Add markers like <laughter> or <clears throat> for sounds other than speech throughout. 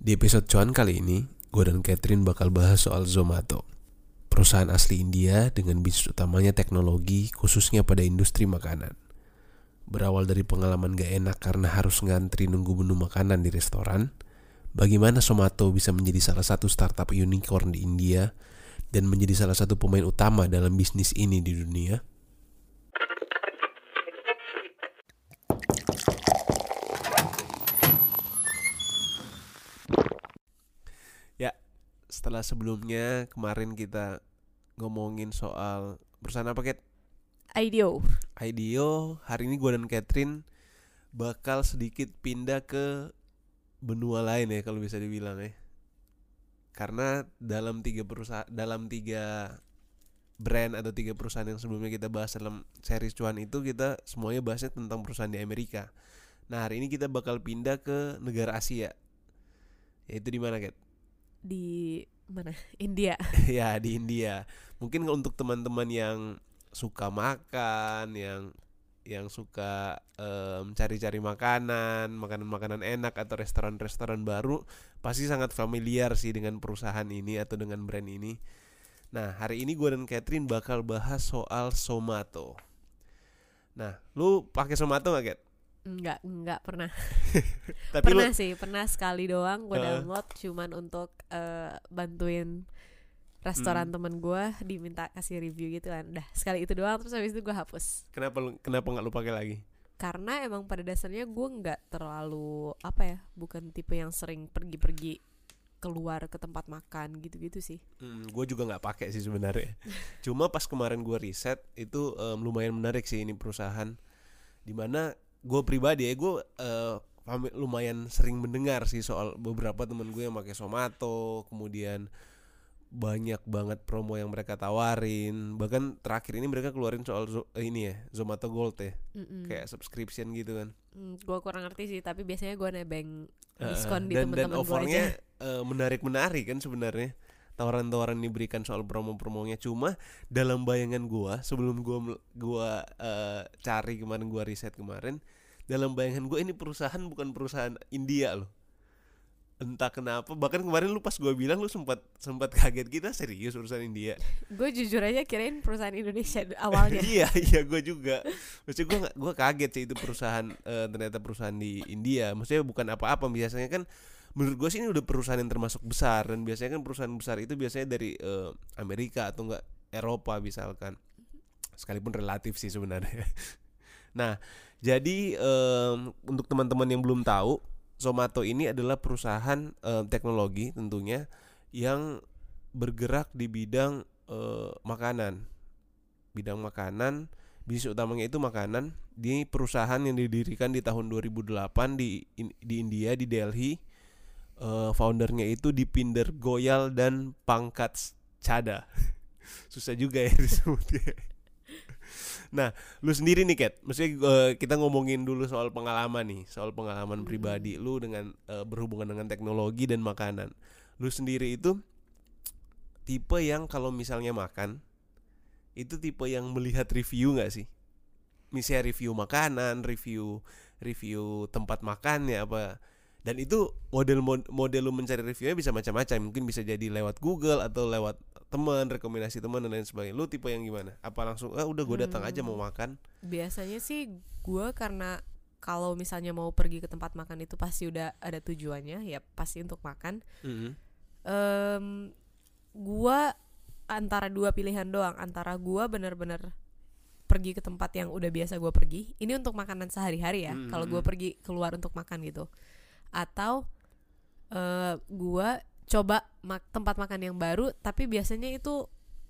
Di episode cuan kali ini, gue dan Catherine bakal bahas soal Zomato. Perusahaan asli India dengan bisnis utamanya teknologi, khususnya pada industri makanan. Berawal dari pengalaman gak enak karena harus ngantri nunggu menu makanan di restoran, bagaimana Zomato bisa menjadi salah satu startup unicorn di India dan menjadi salah satu pemain utama dalam bisnis ini di dunia? Setelah sebelumnya kemarin kita ngomongin soal perusahaan apa Kat? IDEO. IDEO, hari ini gue dan Catherine bakal sedikit pindah ke benua lain ya kalau bisa dibilang ya. Karena dalam tiga perusahaan dalam tiga brand atau tiga perusahaan yang sebelumnya kita bahas dalam series cuan itu kita semuanya bahasnya tentang perusahaan di Amerika. Nah, hari ini kita bakal pindah ke negara Asia. Yaitu di mana, Kat? di mana? India. <laughs> Ya di India. Mungkin untuk teman-teman yang suka makan yang yang suka em, cari-cari makanan makanan-makanan enak atau restoran-restoran baru pasti sangat familiar sih dengan perusahaan ini atau dengan brand ini. Nah hari ini gue dan Catherine bakal bahas soal Somato. Nah lu pakai Somato gak Kat? Nggak nggak pernah <laughs> tapi lu pernah sih pernah sekali doang gue Heeh. download cuman untuk eh, bantuin restoran Hmm. temen gue diminta kasih review gitu kan udah sekali itu doang terus habis itu gue hapus kenapa lu kenapa nggak lu pakai lagi karena emang pada dasarnya gue nggak terlalu apa ya bukan tipe yang sering pergi-pergi keluar ke tempat makan gitu-gitu sih Hmm, gue juga nggak pakai sih sebenarnya. <laughs> Cuma pas kemarin gue riset itu em, lumayan menarik sih ini perusahaan. Di mana gue pribadi ya gue fami- lumayan sering mendengar sih soal beberapa temen gue yang pakai Somato, kemudian banyak banget promo yang mereka tawarin. Bahkan terakhir ini mereka keluarin soal Zo- eh, ini ya Zomato Gold ya, Mm-mm. kayak subscription gitu kan. gue kurang ngerti sih tapi biasanya gue nebeng diskon di dan dan temen-temen gue offernya aja eh, menarik-menarik kan sebenarnya tawaran-tawaran diberikan soal promo-promonya. Cuma dalam bayangan gua sebelum gua gua eh, cari kemarin gua riset kemarin dalam bayangan gua ini perusahaan bukan perusahaan India loh. Entah kenapa bahkan kemarin lu pas gua bilang lu sempat sempat kaget kita serius perusahaan India? Gue jujur aja kirain perusahaan Indonesia awalnya. <laughs> Iya iya gue juga. Maksudnya gue gue kaget sih itu perusahaan eh, ternyata perusahaan di India. Maksudnya bukan apa-apa biasanya kan menurut gue sih ini udah perusahaan yang termasuk besar dan biasanya kan perusahaan besar itu biasanya dari eh, Amerika atau enggak Eropa misalkan. Sekalipun relatif sih sebenarnya. <laughs> Nah jadi em, untuk teman-teman yang belum tahu Zomato ini adalah perusahaan em, teknologi tentunya yang bergerak di bidang eh, makanan. Bidang makanan bisnis utamanya itu makanan. Di perusahaan yang didirikan di tahun 2008 di di India di Delhi Eh, foundernya itu Dipinder Goyal dan Pangkat Chada <laughs> susah juga ya <laughs> disebutnya. Nah lu sendiri nih Kat. Maksudnya eh, kita ngomongin dulu soal pengalaman nih soal pengalaman pribadi lu dengan eh, berhubungan dengan teknologi dan makanan. Lu sendiri itu tipe yang kalau misalnya makan itu tipe yang melihat review nggak sih? Misalnya review makanan, review review tempat makannya apa dan itu model mod- model lu mencari reviewnya bisa macam-macam. Mungkin bisa jadi lewat Google atau lewat teman rekomendasi teman dan lain sebagainya. Lu tipe yang gimana? Apa langsung ah udah gue datang aja mau makan? Biasanya sih gue karena kalau misalnya mau pergi ke tempat makan itu pasti udah ada tujuannya ya pasti untuk makan. Mhm. Em, gue antara dua pilihan doang. Antara gue bener-bener pergi ke tempat yang udah biasa gue pergi. Ini untuk makanan sehari-hari ya Hmm, kalau hmm, gue hmm. pergi keluar untuk makan gitu atau eh gue coba mak- tempat makan yang baru tapi biasanya itu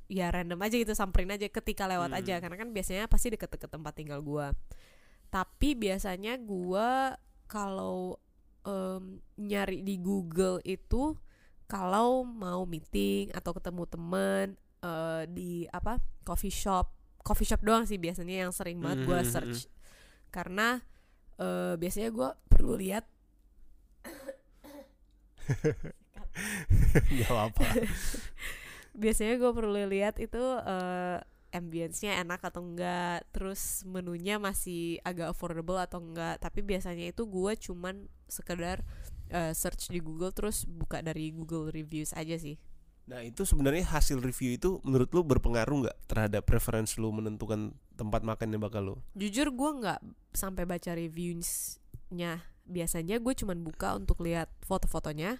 ya random aja gitu samperin aja ketika lewat Hmm. aja karena kan biasanya pasti deket-deket tempat tinggal gue tapi biasanya gue kalau em, nyari di Google itu kalau mau meeting atau ketemu temen eh, di apa coffee shop coffee shop doang sih biasanya yang sering banget gue Mhm, search. Karena eh, biasanya gue perlu lihat <laughs> nggak apa biasanya gue perlu lihat itu eh, ambience-nya enak atau enggak terus menunya masih agak affordable atau enggak tapi biasanya itu gue cuman sekedar eh, search di Google terus buka dari Google reviews aja sih. Nah itu sebenarnya hasil review itu menurut lu berpengaruh nggak terhadap preference lu menentukan tempat makan yang bakal lu? Jujur gue nggak sampai baca reviewsnya. Biasanya gue cuman buka untuk lihat foto-fotonya,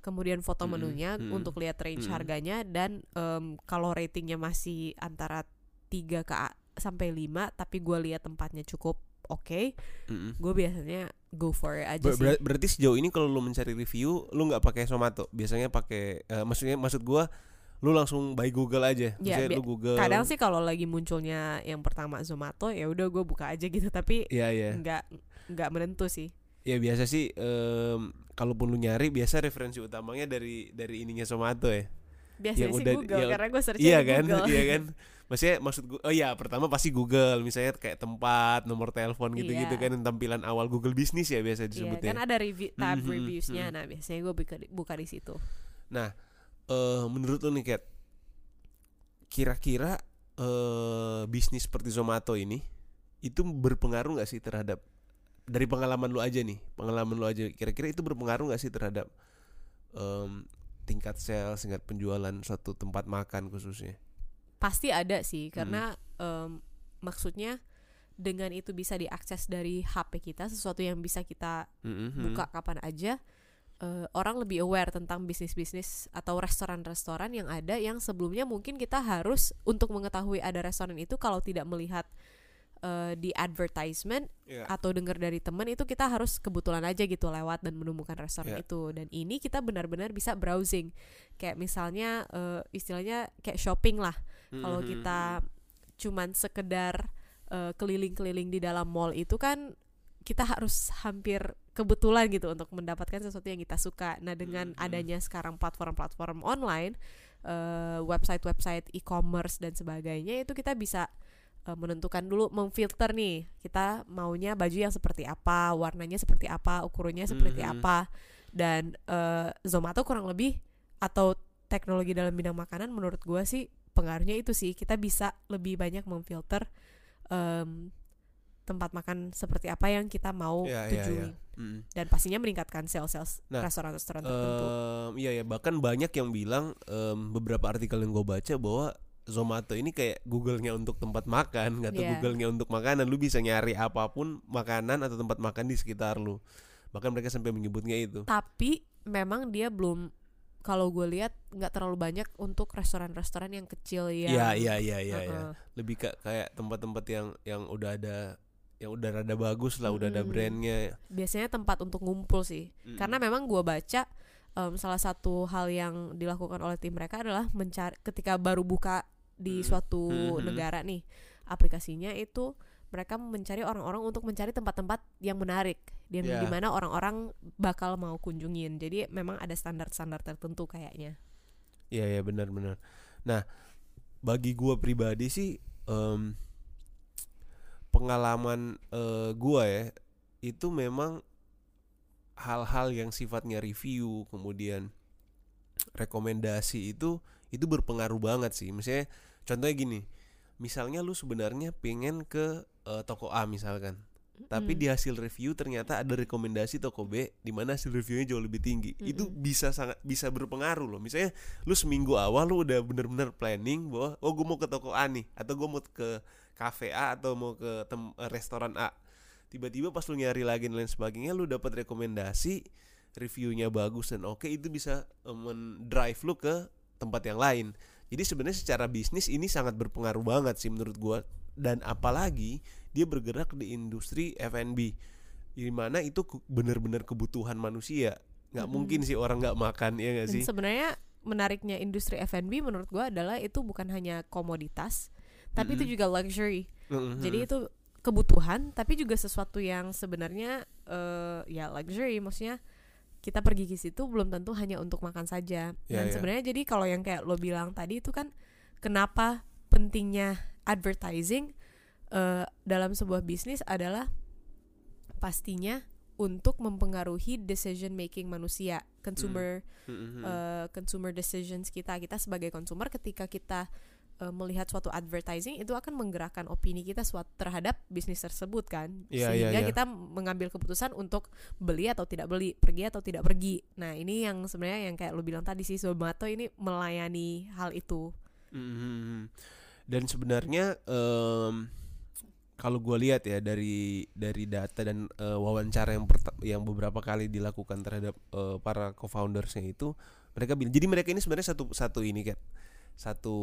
kemudian foto Mm-mm, menunya mm-mm, untuk lihat range mm-mm. harganya dan em, kalau ratingnya masih antara 3 ke sampai 5 tapi gue lihat tempatnya cukup oke, Mm-mm. gue biasanya go for it aja Ber- sih. ber- berarti sejauh ini kalau lu mencari review lu nggak pakai Somato biasanya pakai eh, maksudnya maksud gua lu langsung by Google aja Ya, lu Google Kadang sih kalau lagi munculnya yang pertama Zomato ya udah gue buka aja gitu tapi Iya iya nggak nggak menentu sih. Ya biasa sih em, kalaupun lu nyari biasa referensi utamanya dari dari ininya Somato ya Biasanya Yang sih udah- Google yang- karena gue search iya kan Google. iya kan maksudnya maksud gua oh iya pertama pasti Google misalnya kayak tempat nomor telepon gitu-gitu Iya. kan tampilan awal Google bisnis ya biasa Iya, disebutnya kan ada review tab Mhm, reviewsnya. mhm. Nah, biasanya gue buka di, buka di situ. Nah, eh menurut lu nih Kat, kira-kira eh bisnis seperti Zomato ini itu berpengaruh nggak sih terhadap dari pengalaman lu aja nih, pengalaman lu aja, kira-kira itu berpengaruh nggak sih terhadap em, tingkat sales, tingkat penjualan suatu tempat makan khususnya? Pasti ada sih Hmm. karena em, maksudnya dengan itu bisa diakses dari HP kita sesuatu yang bisa kita Mhm. buka kapan aja eh, orang lebih aware tentang bisnis-bisnis atau restoran-restoran yang ada yang sebelumnya mungkin kita harus untuk mengetahui ada restoran itu kalau tidak melihat eh, di advertisement Iya. atau dengar dari temen itu kita harus kebetulan aja gitu lewat dan menemukan restoran Ya. itu dan ini kita benar-benar bisa browsing kayak misalnya eh, istilahnya kayak shopping lah kalau Mhm. kita cuman sekedar eh, keliling-keliling di dalam mall itu kan kita harus hampir kebetulan gitu untuk mendapatkan sesuatu yang kita suka. Nah dengan Mhm. adanya sekarang platform-platform online, eh, website-website e-commerce dan sebagainya itu kita bisa eh, menentukan dulu memfilter nih kita maunya baju yang seperti apa, warnanya seperti apa, ukurannya seperti Mhm. apa dan eh, Zomato kurang lebih atau teknologi dalam bidang makanan menurut gua sih pengaruhnya itu sih kita bisa lebih banyak memfilter em, tempat makan seperti apa yang kita mau iya, tujui iya. Mhm. dan pastinya meningkatkan sales-sales Nah, restoran-restoran tertentu. Em, iya ya bahkan banyak yang bilang em, beberapa artikel yang gue baca bahwa Zomato ini kayak Google-nya untuk tempat makan atau Iya. Google-nya untuk makanan lu bisa nyari apa pun makanan atau tempat makan di sekitar lu bahkan mereka sampai menyebutnya itu Tapi memang dia belum kalau gue lihat nggak terlalu banyak untuk restoran-restoran yang kecil yang Iya iya iya iya ya. uh-uh. lebih ke kayak tempat-tempat yang yang udah ada yang udah rada bagus lah udah ada brandnya biasanya tempat untuk ngumpul sih. Mm-mm. Karena memang gua baca em, salah satu hal yang dilakukan oleh tim mereka adalah mencari ketika baru buka di Mm. suatu Mhm. negara nih aplikasinya itu mereka mencari orang-orang untuk mencari tempat-tempat yang menarik dan Ya. di mana orang-orang bakal mau kunjungin. Jadi memang ada standar-standar tertentu kayaknya. Iya ya benar-benar. Nah bagi gua pribadi sih em, pengalaman eh, gua ya itu memang hal-hal yang sifatnya review kemudian rekomendasi itu itu berpengaruh banget sih. Misalnya contohnya gini, misalnya lu sebenarnya pengen ke eh, toko A misalkan, tapi Mm. di hasil review ternyata ada rekomendasi toko B di mana hasil reviewnya jauh lebih tinggi. Itu Mm-mm. bisa sangat bisa berpengaruh loh. Misalnya lu seminggu awal lu udah bener-bener planning bahwa oh gue mau ke toko A nih atau gue mau ke cafe A atau mau ke tem- eh, restoran A. Tiba-tiba pas lu nyari lagi dan lain sebagainya lu dapat rekomendasi reviewnya bagus dan oke itu bisa eh, mendrive lu ke tempat yang lain. Jadi sebenarnya secara bisnis ini sangat berpengaruh banget sih menurut gua dan apalagi dia bergerak di industri F&B di mana itu benar-benar kebutuhan manusia. nggak Mm-mm. mungkin sih orang nggak makan ya nggak sih? sebenarnya menariknya industri F&B menurut gua adalah itu bukan hanya komoditas, tapi itu Mm-mm. juga luxury. Mhm. Jadi itu kebutuhan tapi juga sesuatu yang sebenarnya eh ya luxury maksudnya kita pergi ke situ belum tentu hanya untuk makan saja. Ya, Dan ya. sebenarnya jadi kalau yang kayak lo bilang tadi itu kan kenapa pentingnya advertising eh dalam sebuah bisnis adalah pastinya untuk mempengaruhi decision making manusia, consumer Mhm. eh, consumer decisions kita kita sebagai consumer ketika kita uh, melihat suatu advertising itu akan menggerakkan opini kita suatu terhadap bisnis tersebut kan Iya, iya, sehingga iya. kita mengambil keputusan untuk beli atau tidak beli pergi atau tidak pergi nah ini yang sebenarnya yang kayak lu bilang tadi sih Zomato ini melayani hal itu Mhm. Dan sebenarnya em, kalau gue lihat ya dari dari data dan eh, wawancara yang yang beberapa kali dilakukan terhadap eh, para co-foundersnya itu mereka bilang jadi mereka ini sebenarnya satu satu ini kan satu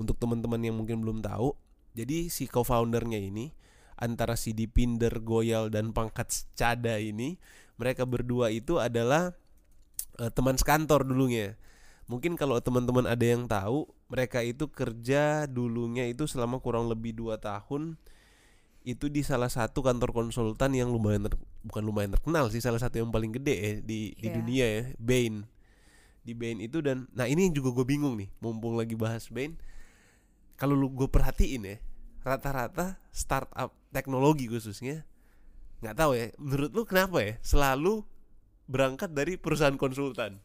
untuk teman-teman yang mungkin belum tahu jadi si co-foundernya ini antara si Dipinder Goyal dan Pangkat Cada ini mereka berdua itu adalah eh, teman sekantor dulunya mungkin kalau teman-teman ada yang tahu mereka itu kerja dulunya itu selama kurang lebih dua tahun itu di salah satu kantor konsultan yang lumayan ter- bukan lumayan terkenal sih salah satu yang paling gede ya di di Iya. dunia ya Bain di Bain itu dan nah ini yang juga gue bingung nih mumpung lagi bahas Bain kalau lu gue perhatiin ya rata-rata startup teknologi khususnya nggak tahu ya menurut lu kenapa ya selalu berangkat dari perusahaan konsultan?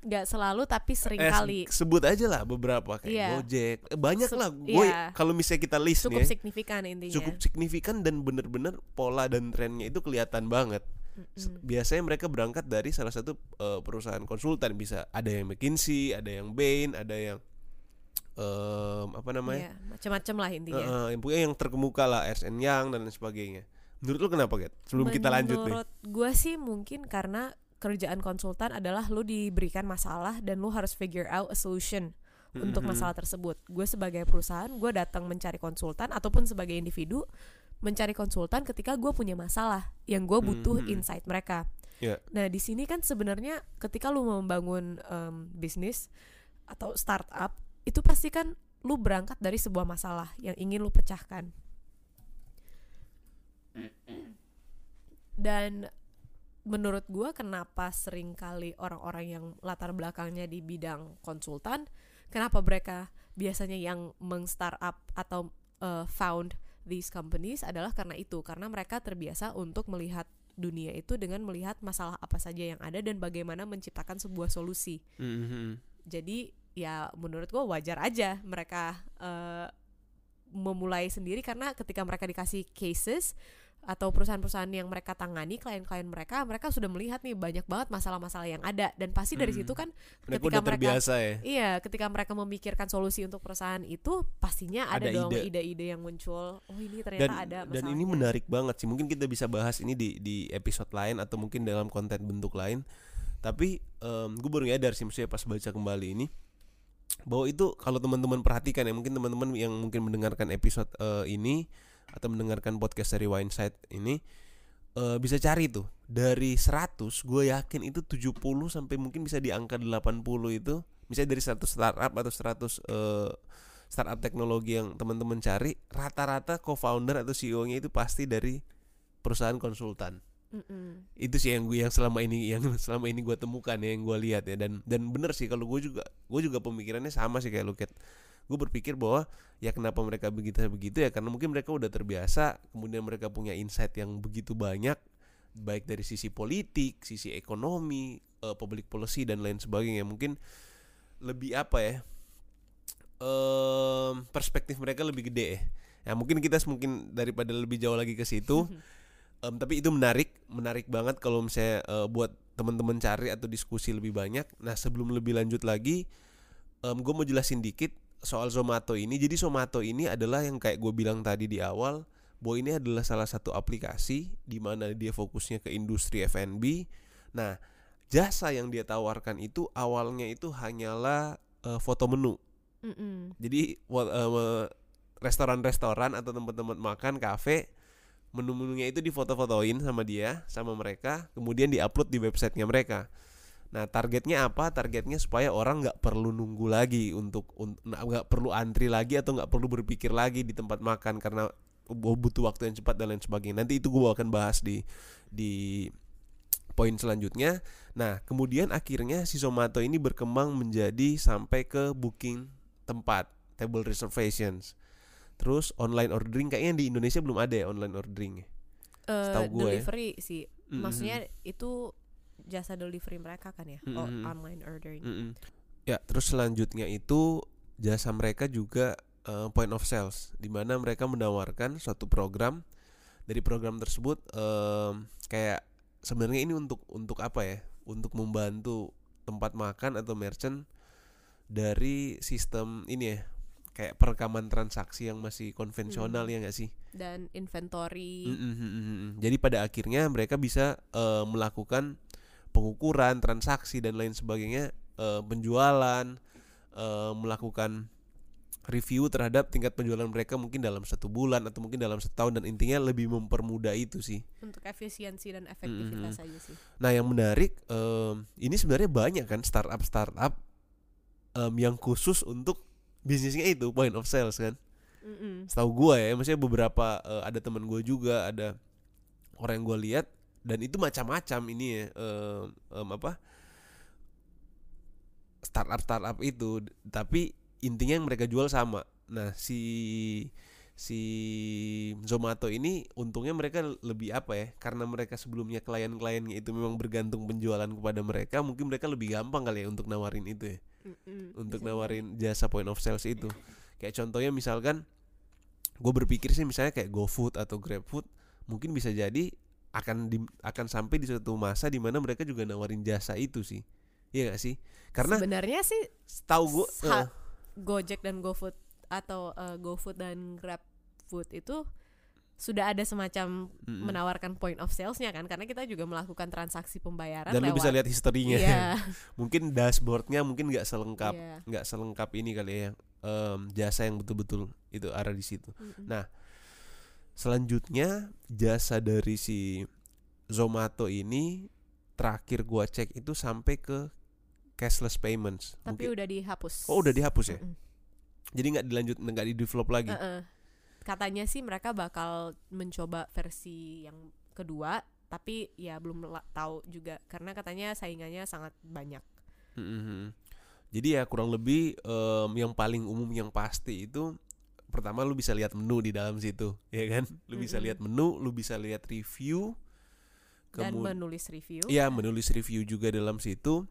Nggak selalu tapi sering Eh, kali. se- sebut aja lah beberapa kayak Iya. Gojek. Banyak Se- lah gue iya. kalau misalnya kita list cukup nih ya, signifikan intinya. cukup signifikan dan bener-bener pola dan trennya itu kelihatan banget Mm-mm. biasanya mereka berangkat dari salah satu eh, perusahaan konsultan bisa ada yang McKinsey ada yang Bain ada yang em, apa namanya Iya, macam-macam lah intinya eh, yang pokoknya yang terkemuka lah Ernst Young dan lain sebagainya menurut lu kenapa Get? sebelum kita lanjut nih Menurut gue sih mungkin karena kerjaan konsultan adalah lu diberikan masalah dan lu harus figure out a solution untuk masalah tersebut. Gue sebagai perusahaan, gue datang mencari konsultan ataupun sebagai individu mencari konsultan ketika gue punya masalah yang gue butuh Mhm. insight mereka. Ya. Nah di sini kan sebenarnya ketika lu mau membangun em, bisnis atau startup itu pasti kan lu berangkat dari sebuah masalah yang ingin lu pecahkan. Dan menurut gua kenapa sering kali orang-orang yang latar belakangnya di bidang konsultan, kenapa mereka biasanya yang meng-startup atau uh, found these companies adalah karena itu, karena mereka terbiasa untuk melihat dunia itu dengan melihat masalah apa saja yang ada dan bagaimana menciptakan sebuah solusi. Mhm. Jadi ya menurut gua wajar aja mereka eh, memulai sendiri karena ketika mereka dikasih cases atau perusahaan-perusahaan yang mereka tangani klien-klien mereka mereka sudah melihat nih banyak banget masalah-masalah yang ada dan pasti dari Hmm. situ kan mereka ketika udah mereka ya iya ketika mereka memikirkan solusi untuk perusahaan itu pastinya ada, Ada dong ide. ide-ide yang muncul oh ini dan ternyata ada dan ini masalahnya. menarik banget sih mungkin kita bisa bahas ini di di episode lain atau mungkin dalam konten bentuk lain tapi gue baru nyadar sih maksudnya pas baca kembali ini bahwa itu kalau teman-teman perhatikan ya mungkin teman-teman yang mungkin mendengarkan episode eh, ini atau mendengarkan podcast dari Wineside ini eh, bisa cari tuh dari 100 gue yakin itu 70 sampai mungkin bisa di angka 80 itu misalnya dari 100 startup atau 100 eh, startup teknologi yang teman-teman cari rata-rata co-founder atau CEO-nya itu pasti dari perusahaan konsultan Mm-mm. itu sih yang gue yang selama ini yang <laughs> selama ini gue temukan ya yang gue lihat ya dan dan bener sih kalau gue juga gue juga pemikirannya sama sih kayak lu Kat. Gue berpikir bahwa ya kenapa mereka begitu begitu ya karena mungkin mereka udah terbiasa kemudian mereka punya insight yang begitu banyak baik dari sisi politik sisi ekonomi eh, public policy dan lain sebagainya mungkin lebih apa ya em, perspektif mereka lebih gede ya ya mungkin kita mungkin daripada lebih jauh lagi ke situ <laughs> Em, tapi itu menarik, menarik banget kalau misalnya eh, buat teman-teman cari atau diskusi lebih banyak. Nah sebelum lebih lanjut lagi, gue mau jelasin dikit soal Zomato ini. Jadi Zomato ini adalah yang kayak gue bilang tadi di awal, bahwa ini adalah salah satu aplikasi di mana dia fokusnya ke industri F&B. Nah jasa yang dia tawarkan itu awalnya itu hanyalah eh, foto menu. Mm-mm. Jadi wa- eh, restoran-restoran atau tempat-tempat makan, kafe, menu-menunya itu difoto-fotoin sama dia, sama mereka, kemudian diupload di websitenya mereka. Nah, targetnya apa? Targetnya supaya orang nggak perlu nunggu lagi untuk un- nggak perlu antri lagi atau nggak perlu berpikir lagi di tempat makan karena butuh waktu yang cepat dan lain sebagainya. Nanti itu gue akan bahas di di poin selanjutnya. Nah, kemudian akhirnya si Zomato ini berkembang menjadi sampai ke booking tempat, table reservations. Terus online ordering kayaknya di Indonesia belum ada ya online ordering. Eh, Setahu gue ya. delivery sih Mm-mm. maksudnya itu jasa delivery mereka kan ya oh, Mm-mm. online ordering Mm-mm. Ya, terus selanjutnya itu jasa mereka juga uh, point of sales di mana mereka menawarkan suatu program dari program tersebut um, kayak sebenarnya ini untuk untuk apa ya untuk membantu tempat makan atau merchant dari sistem ini ya kayak perekaman transaksi yang masih konvensional Hmm. ya nggak sih dan inventory Mm, mm, mm, mm, mm. jadi pada akhirnya mereka bisa uh, melakukan pengukuran transaksi dan lain sebagainya uh, penjualan uh, melakukan review terhadap tingkat penjualan mereka mungkin dalam satu bulan atau mungkin dalam setahun dan intinya lebih mempermudah itu sih untuk efisiensi dan efektivitas aja sih Nah, yang menarik em, ini sebenarnya banyak kan startup startup em, yang khusus untuk bisnisnya itu point of sales kan. Mm-mm. Setahu gua ya, maksudnya beberapa eh, ada teman gua juga ada orang yang gua lihat dan itu macam-macam ini ya em, em, apa startup startup itu tapi intinya yang mereka jual sama. Nah, si si Zomato ini untungnya mereka lebih apa ya karena mereka sebelumnya klien-kliennya itu memang bergantung penjualan kepada mereka mungkin mereka lebih gampang kali ya untuk nawarin itu ya Mm-mm. untuk nawarin jasa point of sales itu kayak contohnya misalkan gue berpikir sih misalnya kayak GoFood atau GrabFood mungkin bisa jadi akan di, akan sampai di suatu masa di mana mereka juga nawarin jasa itu sih Iya gak sih karena sebenarnya sih tahu gue sa- Gojek dan GoFood atau eh, GoFood dan GrabFood itu sudah ada semacam menawarkan point of salesnya kan karena kita juga melakukan transaksi pembayaran dan lu lewat bisa lihat historinya Iya, <laughs> mungkin dashboardnya mungkin nggak selengkap iya. nggak selengkap ini kali ya em, jasa yang betul-betul itu ada di situ. Mm-mm. Nah, selanjutnya jasa dari si Zomato ini terakhir gua cek itu sampai ke cashless payments. tapi Mungkin- udah dihapus oh udah dihapus ya. Mm-mm. Jadi nggak dilanjut nggak di develop lagi. Uh-uh. katanya sih mereka bakal mencoba versi yang kedua tapi ya belum tahu juga karena katanya saingannya sangat banyak Mhm. Jadi ya kurang lebih em, yang paling umum yang pasti itu pertama lu bisa lihat menu di dalam situ, ya kan? Lu bisa Mm-mm. lihat menu, lu bisa lihat review, dan menulis review Iya, menulis review juga dalam situ.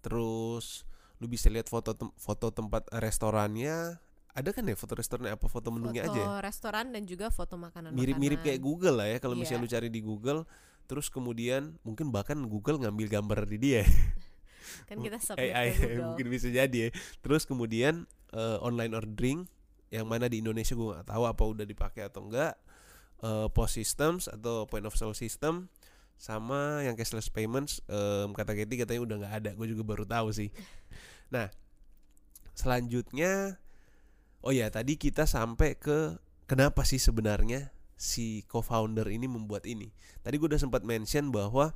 Terus lu bisa lihat foto tem- foto tempat restorannya. Ada kan ya foto restorannya apa foto menunya foto aja? ya? restoran dan juga foto makanan Mirip-mirip kayak Google lah ya kalau Iya. misalnya lu cari di Google. Terus kemudian mungkin bahkan Google ngambil gambar di dia. kan kita <laughs> submit AI ke <laughs> Google mungkin bisa jadi ya. Terus kemudian eh, online ordering yang mana di Indonesia gue nggak tahu apa udah dipakai atau enggak. Eh, POS systems atau point of sale system sama yang cashless payments em, kata Katie katanya udah nggak ada. Gue juga baru tahu sih. Nah, selanjutnya oh ya tadi kita sampai ke kenapa sih sebenarnya si co-founder ini membuat ini. Tadi gue udah sempat mention bahwa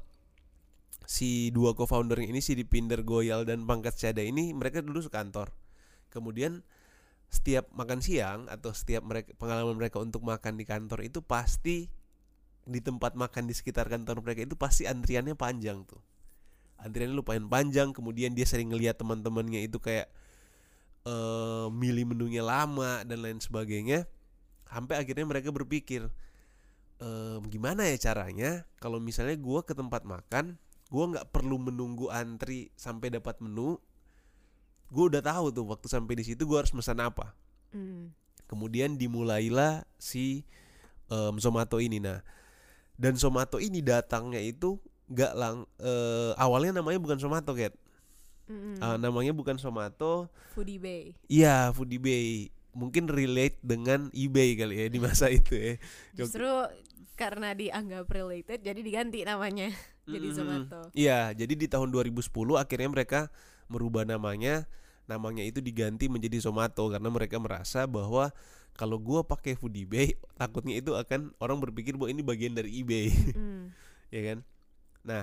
si dua co-founder ini si Dipinder Goyal dan Pangkat Cada ini mereka dulu sekantor. Kemudian setiap makan siang atau setiap mereka pengalaman mereka untuk makan di kantor itu pasti di tempat makan di sekitar kantor mereka itu pasti antriannya panjang tuh. Antriannya lumayan panjang, kemudian dia sering ngelihat teman-temannya itu kayak eh milih menunya lama dan lain sebagainya. Sampai akhirnya mereka berpikir "Em, gimana ya caranya kalau misalnya gua ke tempat makan gue nggak perlu menunggu antri sampai dapat menu gue udah tahu tuh waktu sampai di situ gue harus pesan apa. Hmm. kemudian dimulailah si em, Zomato ini. Nah dan Zomato ini datangnya itu nggak lang eh, awalnya namanya bukan Zomato Kat Mm-mm. Ah, namanya bukan Zomato. Foodie Bay. Iya Foodie Bay. Mungkin relate dengan eBay kali ya di masa <laughs> itu ya. Justru karena dianggap related jadi diganti namanya. <laughs> Jadi. Zomato. Iya, jadi di tahun 2010 akhirnya mereka merubah namanya. Namanya itu diganti menjadi Zomato karena mereka merasa bahwa kalau gua pakai Foodie <laughs> takutnya itu akan orang berpikir bahwa ini bagian dari eBay, Hmm. <laughs> ya kan? Nah,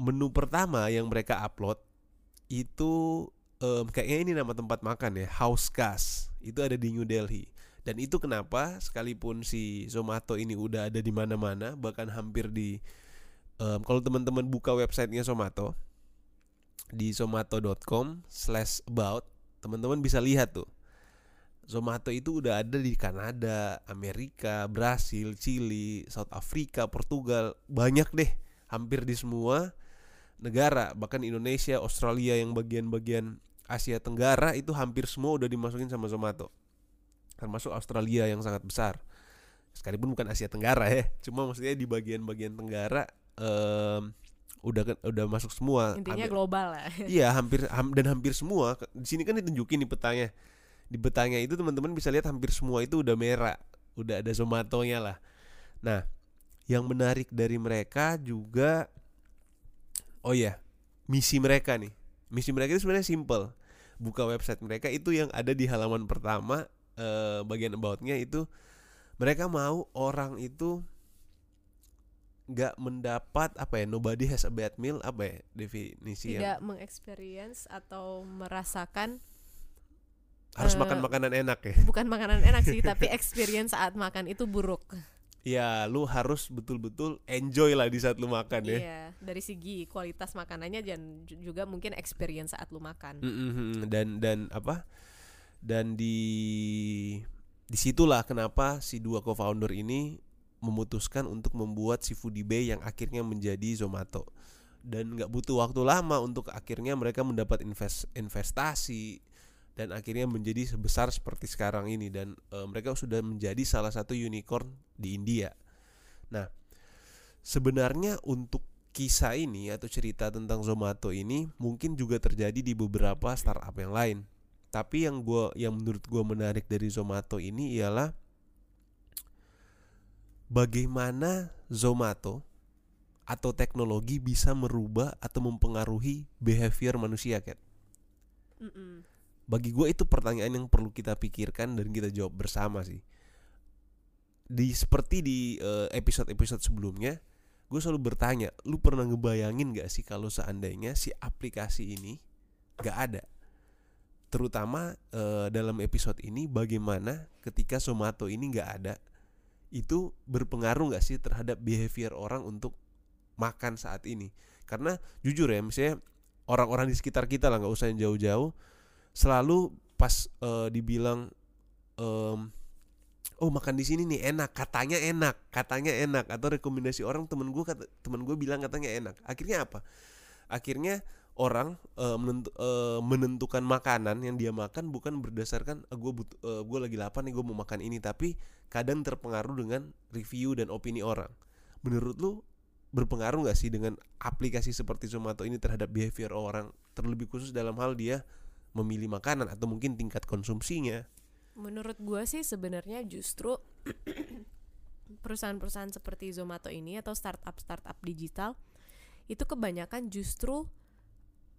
menu pertama yang mereka upload itu em, kayaknya ini nama tempat makan ya, House Gas. Itu ada di New Delhi. Dan itu kenapa sekalipun si Zomato ini udah ada di mana-mana, bahkan hampir di em, kalau teman-teman buka websitenya Zomato di zomato.com slash about teman-teman bisa lihat tuh. Zomato itu udah ada di Kanada, Amerika, Brasil, Chili, South Africa, Portugal, banyak deh, hampir di semua negara, bahkan Indonesia, Australia yang bagian-bagian Asia Tenggara itu hampir semua udah dimasukin sama Zomato. Termasuk Australia yang sangat besar. Sekalipun bukan Asia Tenggara ya cuma maksudnya di bagian-bagian Tenggara em, udah udah masuk semua. Intinya Hampir- global lah <laughs> Iya hampir ham- dan hampir semua. Di sini kan ditunjukin di petanya. Di petanya itu teman-teman bisa lihat hampir semua itu udah merah. Udah ada Zomatonya lah. Nah yang menarik dari mereka juga oh ya misi mereka nih. Misi mereka itu sebenarnya simple. Buka website mereka itu yang ada di halaman pertama eh, bagian aboutnya itu mereka mau orang itu nggak mendapat apa ya nobody has a bad meal apa ya definisi yang tidak mengexperience atau merasakan harus eh, makan makanan enak ya. bukan makanan enak sih <laughs> tapi experience saat makan itu buruk. Ya lu harus betul-betul enjoy lah di saat lu makan ya. Iya dari segi kualitas makanannya dan ju- juga mungkin experience saat lu makan. Mm-mm, dan dan apa? Dan di di situlah kenapa si dua co-founder ini memutuskan untuk membuat si Foodie Bay yang akhirnya menjadi Zomato dan nggak butuh waktu lama untuk akhirnya mereka mendapat invest investasi dan akhirnya menjadi sebesar seperti sekarang ini dan eh, mereka sudah menjadi salah satu unicorn di India. Nah, sebenarnya untuk kisah ini atau cerita tentang Zomato ini mungkin juga terjadi di beberapa startup yang lain. Tapi yang gua yang menurut gua menarik dari Zomato ini ialah bagaimana Zomato atau teknologi bisa merubah atau mempengaruhi behavior manusia, Kat. Mm-mm. Bagi gue itu pertanyaan yang perlu kita pikirkan dan kita jawab bersama sih. Di seperti di eh, episode-episode sebelumnya, gue selalu bertanya, lu pernah ngebayangin gak sih kalau seandainya si aplikasi ini gak ada? Terutama eh, dalam episode ini, bagaimana ketika Somato ini gak ada, itu berpengaruh gak sih terhadap behavior orang untuk makan saat ini? Karena jujur ya, misalnya orang-orang di sekitar kita lah, nggak usah yang jauh-jauh, selalu pas eh, dibilang em, oh makan di sini nih enak. Katanya enak katanya enak. Atau rekomendasi orang temen gue temen gue bilang katanya enak. Akhirnya apa? Akhirnya orang eh, menentu- eh, menentukan makanan yang dia makan bukan berdasarkan gue but gue lagi lapar nih gue mau makan ini. Tapi kadang terpengaruh dengan review dan opini orang. Menurut lu berpengaruh nggak sih dengan aplikasi seperti Zomato ini terhadap behavior orang? Terlebih khusus dalam hal dia memilih makanan atau mungkin tingkat konsumsinya. Menurut gue sih sebenarnya justru <clears throat> perusahaan-perusahaan seperti Zomato ini atau startup-startup digital itu kebanyakan justru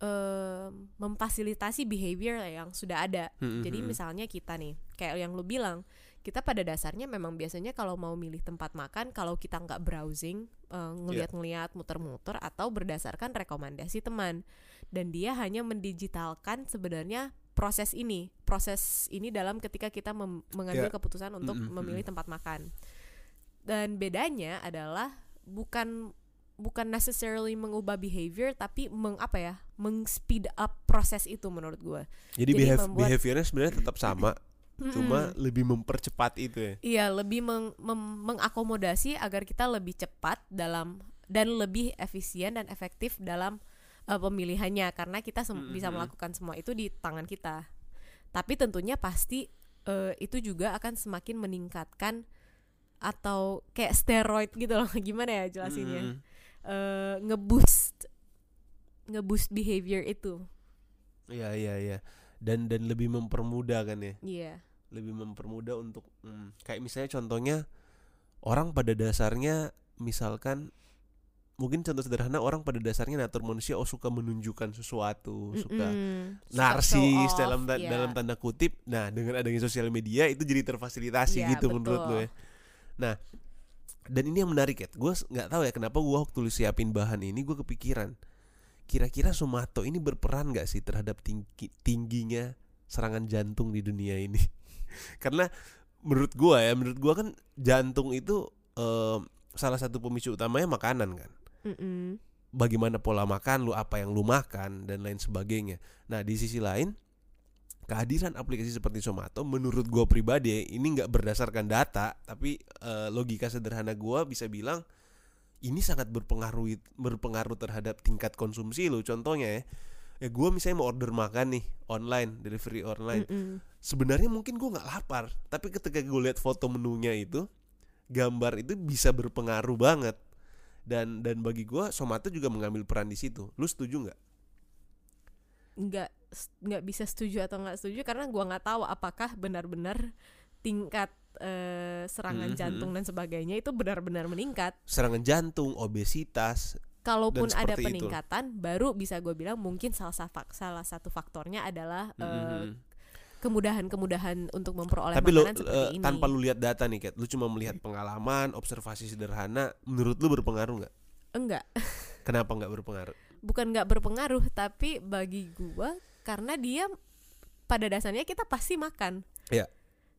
em, memfasilitasi behavior yang sudah ada. Hmm, Jadi hmm, hmm. misalnya kita nih, kayak yang lu bilang, kita pada dasarnya memang biasanya kalau mau milih tempat makan, kalau kita nggak browsing, eh, ngeliat-ngeliat, muter-muter, atau berdasarkan rekomendasi teman, dan dia hanya mendigitalkan sebenarnya proses ini, proses ini dalam ketika kita mem- mengambil Ya. keputusan untuk Mm-mm, memilih tempat makan. Dan bedanya adalah bukan bukan necessarily mengubah behavior, tapi meng apa ya, meng-speed up proses itu menurut gue. jadi, Jadi behav- membuat- behaviornya sebenarnya tetap sama cuma Mm-mm. lebih mempercepat itu ya Iya, lebih meng- mem- mengakomodasi agar kita lebih cepat dalam dan lebih efisien dan efektif dalam uh, pemilihannya karena kita Mm, bisa mm. melakukan semua itu di tangan kita. Tapi tentunya pasti uh, itu juga akan semakin meningkatkan atau kayak steroid gitu loh. <laughs> Gimana ya jelasinnya? Mm, Eh, ngeboost ngeboost behavior itu. iya iya iya dan dan lebih mempermudah kan ya Iya. lebih mempermudah untuk hmm, kayak misalnya contohnya orang pada dasarnya misalkan mungkin contoh sederhana orang pada dasarnya natur manusia oh suka menunjukkan sesuatu suka Mm-mm. Suka narsis off, dalam ta- iya. dalam tanda kutip. Nah, dengan adanya sosial media itu jadi terfasilitasi Iya, gitu menurut betul. gue. Nah, dan ini yang menarik ya. Gue nggak tahu ya kenapa gue waktu lu siapin bahan ini gue kepikiran. Kira-kira Somato ini berperan nggak sih terhadap tinggi, tingginya serangan jantung di dunia ini? <laughs> Karena menurut gue ya, menurut gue kan jantung itu em, salah satu pemicu utamanya makanan kan Mm-mm. bagaimana pola makan lu, apa yang lu makan dan lain sebagainya. Nah, di sisi lain kehadiran aplikasi seperti Somato menurut gua pribadi ya, ini nggak berdasarkan data, tapi eh, logika sederhana gua bisa bilang ini sangat berpengaruh berpengaruh terhadap tingkat konsumsi lu. Contohnya ya, ya gue misalnya mau order makan nih online delivery online. Mm-mm. sebenarnya mungkin gue nggak lapar tapi ketika gue lihat foto menunya itu gambar itu bisa berpengaruh banget. Dan dan bagi gue Somato juga mengambil peran di situ. Lu setuju nggak? Nggak nggak bisa setuju atau nggak setuju karena gua nggak tahu apakah benar-benar tingkat eh, serangan Mhm. jantung dan sebagainya itu benar-benar meningkat. serangan jantung obesitas Kalaupun ada seperti itu. peningkatan, baru bisa gue bilang mungkin salah satu salah satu faktornya adalah eh, Mhm. kemudahan-kemudahan untuk memperoleh tapi lu makanan seperti eh, ini. tanpa lu lihat data nih Kat lu cuma melihat pengalaman observasi sederhana menurut lu berpengaruh nggak enggak, kenapa nggak berpengaruh bukan nggak berpengaruh, tapi bagi gua karena dia pada dasarnya kita pasti makan. Iya.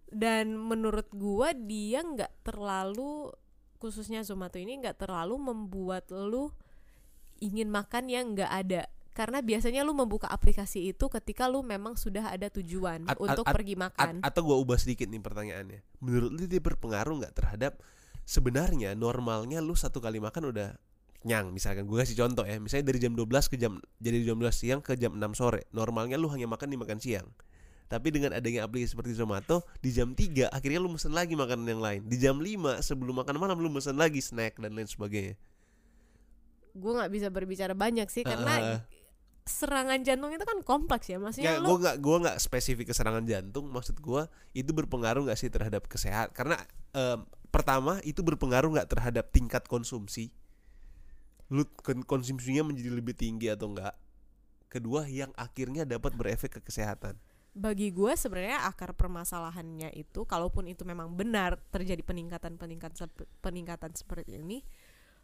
Dan menurut gua dia nggak terlalu khususnya Zomato ini nggak terlalu membuat lu ingin makan yang nggak ada. Karena biasanya lu membuka aplikasi itu ketika lu memang sudah ada tujuan At- untuk at- pergi makan. atau gua ubah sedikit nih pertanyaannya menurut lu dia berpengaruh nggak terhadap sebenarnya normalnya lu satu kali makan udah kenyang misalkan gue kasih contoh ya misalnya dari jam 12 ke jam jadi jam 12 siang ke jam 6 sore normalnya lu hanya makan di makan siang tapi dengan adanya aplikasi seperti Zomato di jam 3 akhirnya lu mesen lagi makanan yang lain di jam 5 sebelum makan malam lu mesen lagi snack dan lain sebagainya Gue nggak bisa berbicara banyak sih karena serangan jantung itu kan kompleks ya. Maksudnya Ya, lu gue nggak gue nggak spesifik ke serangan jantung. Maksud gue itu berpengaruh nggak sih terhadap kesehatan? Karena em, pertama itu berpengaruh nggak terhadap tingkat konsumsi. Lu kon- konsumsinya menjadi lebih tinggi atau enggak? Kedua yang akhirnya dapat berefek ke kesehatan. bagi gue sebenarnya akar permasalahannya itu kalaupun itu memang benar terjadi peningkatan peningkatan peningkatan seperti ini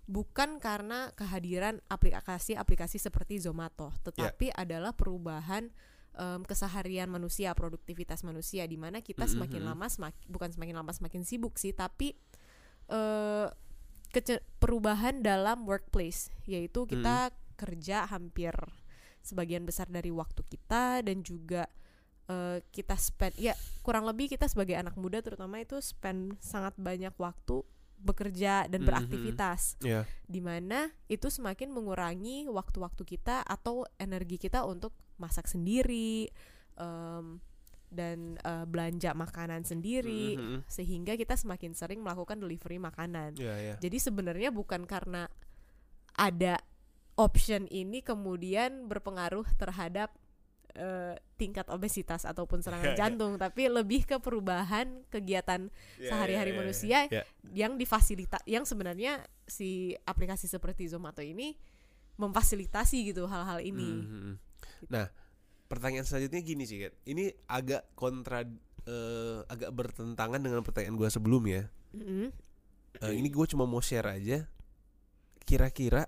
bukan karena kehadiran aplikasi-aplikasi seperti Zomato tetapi adalah perubahan em, keseharian manusia produktivitas manusia di mana kita semakin Mhm. lama semakin bukan semakin lama semakin sibuk sih tapi kece- perubahan dalam workplace yaitu kita kerja hampir sebagian besar dari waktu kita dan juga eh, kita spend ya kurang lebih kita sebagai anak muda terutama itu spend sangat banyak waktu bekerja dan Mhm. beraktivitas Ya. di mana itu semakin mengurangi waktu-waktu kita atau energi kita untuk masak sendiri em, dan eh, belanja makanan sendiri Mhm. sehingga kita semakin sering melakukan delivery makanan Ya, ya. jadi sebenarnya bukan karena ada option ini kemudian berpengaruh terhadap eh, tingkat obesitas ataupun serangan Ya, ya. jantung, tapi lebih ke perubahan kegiatan Ya, sehari-hari ya, ya, manusia ya. yang difasilita yang sebenarnya si aplikasi seperti Zomato ini memfasilitasi gitu hal-hal ini. Mhm. Nah, pertanyaan selanjutnya gini sih, Kat. Ini agak kontra eh, agak bertentangan dengan pertanyaan gue sebelumnya. Mm-mm. Eh, ini gue cuma mau share aja. Kira-kira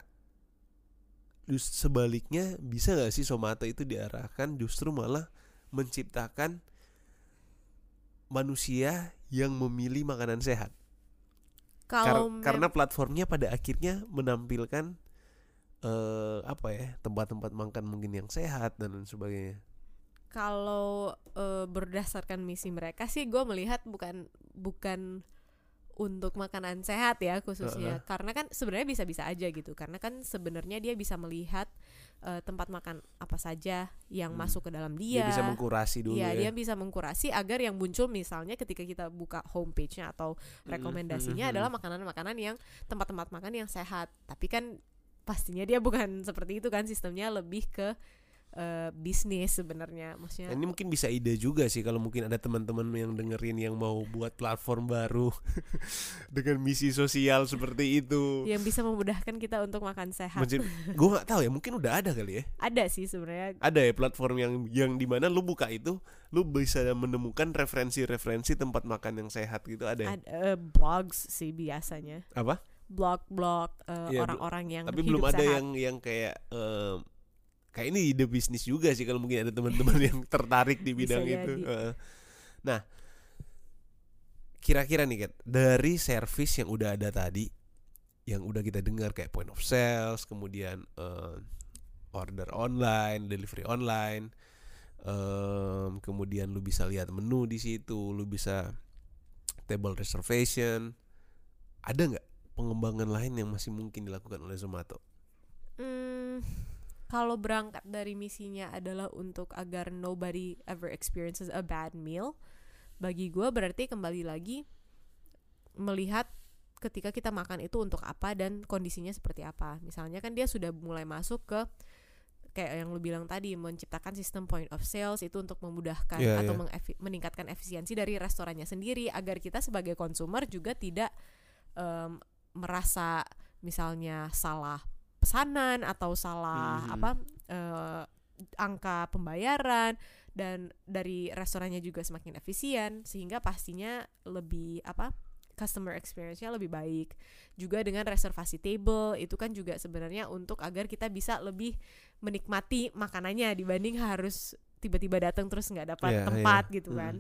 sebaliknya bisa gak sih Somato itu diarahkan justru malah menciptakan manusia yang memilih makanan sehat? Kar- karena platformnya pada akhirnya menampilkan eh apa ya tempat-tempat makan mungkin yang sehat dan lain sebagainya. kalau eh, berdasarkan misi mereka sih gue melihat bukan bukan untuk makanan sehat ya khususnya karena kan sebenarnya bisa-bisa aja gitu karena kan sebenarnya dia bisa melihat eh, tempat makan apa saja yang Hmm. masuk ke dalam Dia dia bisa mengkurasi dulu Iya, ya. dia bisa mengkurasi agar yang muncul misalnya ketika kita buka homepage-nya atau rekomendasinya mhm. adalah makanan-makanan yang tempat-tempat makan yang sehat. Tapi kan pastinya dia bukan <laughs> seperti itu kan sistemnya lebih ke eh, bisnis sebenarnya. Maksudnya Ini mungkin bisa ide juga sih kalau mungkin ada teman-teman yang dengerin yang mau buat platform baru <laughs> dengan misi sosial seperti itu. yang bisa memudahkan kita untuk makan sehat. <laughs> gue nggak tahu ya, mungkin udah ada kali ya. Ada sih sebenarnya Ada ya platform yang yang di mana lu buka itu, lu bisa menemukan referensi-referensi tempat makan yang sehat gitu ada. ya? ada eh, blogs sih biasanya. Apa? Blog-blog eh, Iya, orang-orang yang Tapi hidup belum ada sehat. yang yang kayak em, kayak ini ide bisnis juga sih kalau mungkin ada teman-teman yang <laughs> tertarik di Bisa bidang itu. jadi. Nah, kira-kira nih Kat, dari service yang udah ada tadi, yang udah kita dengar kayak point of sales, kemudian em, order online, delivery online, em, kemudian lu bisa lihat menu di situ, lu bisa table reservation, ada nggak pengembangan lain yang masih mungkin dilakukan oleh Zomato? Hmm, kalau berangkat dari misinya adalah untuk agar nobody ever experiences a bad meal bagi gue berarti kembali lagi melihat ketika kita makan itu untuk apa dan kondisinya seperti apa misalnya kan dia sudah mulai masuk ke kayak yang lu bilang tadi menciptakan sistem point of sales itu untuk memudahkan Iya, atau iya. mengefi- meningkatkan efisiensi dari restorannya sendiri agar kita sebagai konsumer juga tidak em, merasa misalnya salah pesanan atau salah Mhm. apa eh, angka pembayaran dan dari restorannya juga semakin efisien sehingga pastinya lebih apa customer experience-nya lebih baik juga dengan reservasi table itu kan juga sebenarnya untuk agar kita bisa lebih menikmati makanannya dibanding harus tiba-tiba datang terus nggak dapat Iya, tempat iya. gitu Hmm. kan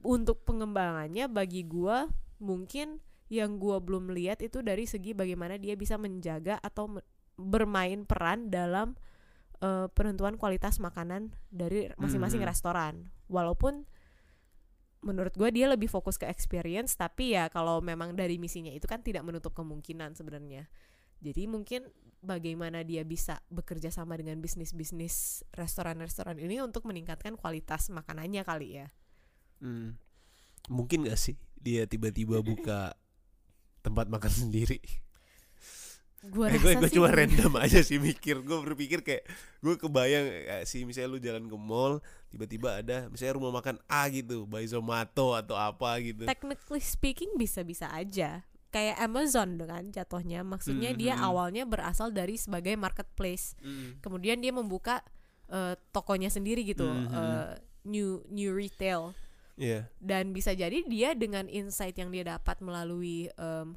untuk pengembangannya bagi gua mungkin yang gua belum lihat itu dari segi bagaimana dia bisa menjaga atau bermain peran dalam eh, penentuan kualitas makanan dari masing-masing Mhm. restoran walaupun menurut gue dia lebih fokus ke experience tapi ya kalau memang dari misinya itu kan tidak menutup kemungkinan sebenarnya jadi mungkin bagaimana dia bisa bekerja sama dengan bisnis-bisnis restoran-restoran ini untuk meningkatkan kualitas makanannya kali ya Hmm. Mungkin gak sih dia tiba-tiba buka tempat makan sendiri? gue eh, gue gue cuma mungkin- random aja sih mikir. Gue berpikir kayak gue kebayang eh, sih misalnya lu jalan ke mall tiba-tiba ada misalnya rumah makan A gitu, by Zomato atau apa gitu. technically speaking bisa-bisa aja kayak Amazon dengan jatuhnya maksudnya dia Mhm. awalnya berasal dari sebagai marketplace Mm. kemudian dia membuka eh, tokonya sendiri gitu Mhm. eh, new new retail Iya. dan bisa jadi dia dengan insight yang dia dapat melalui em,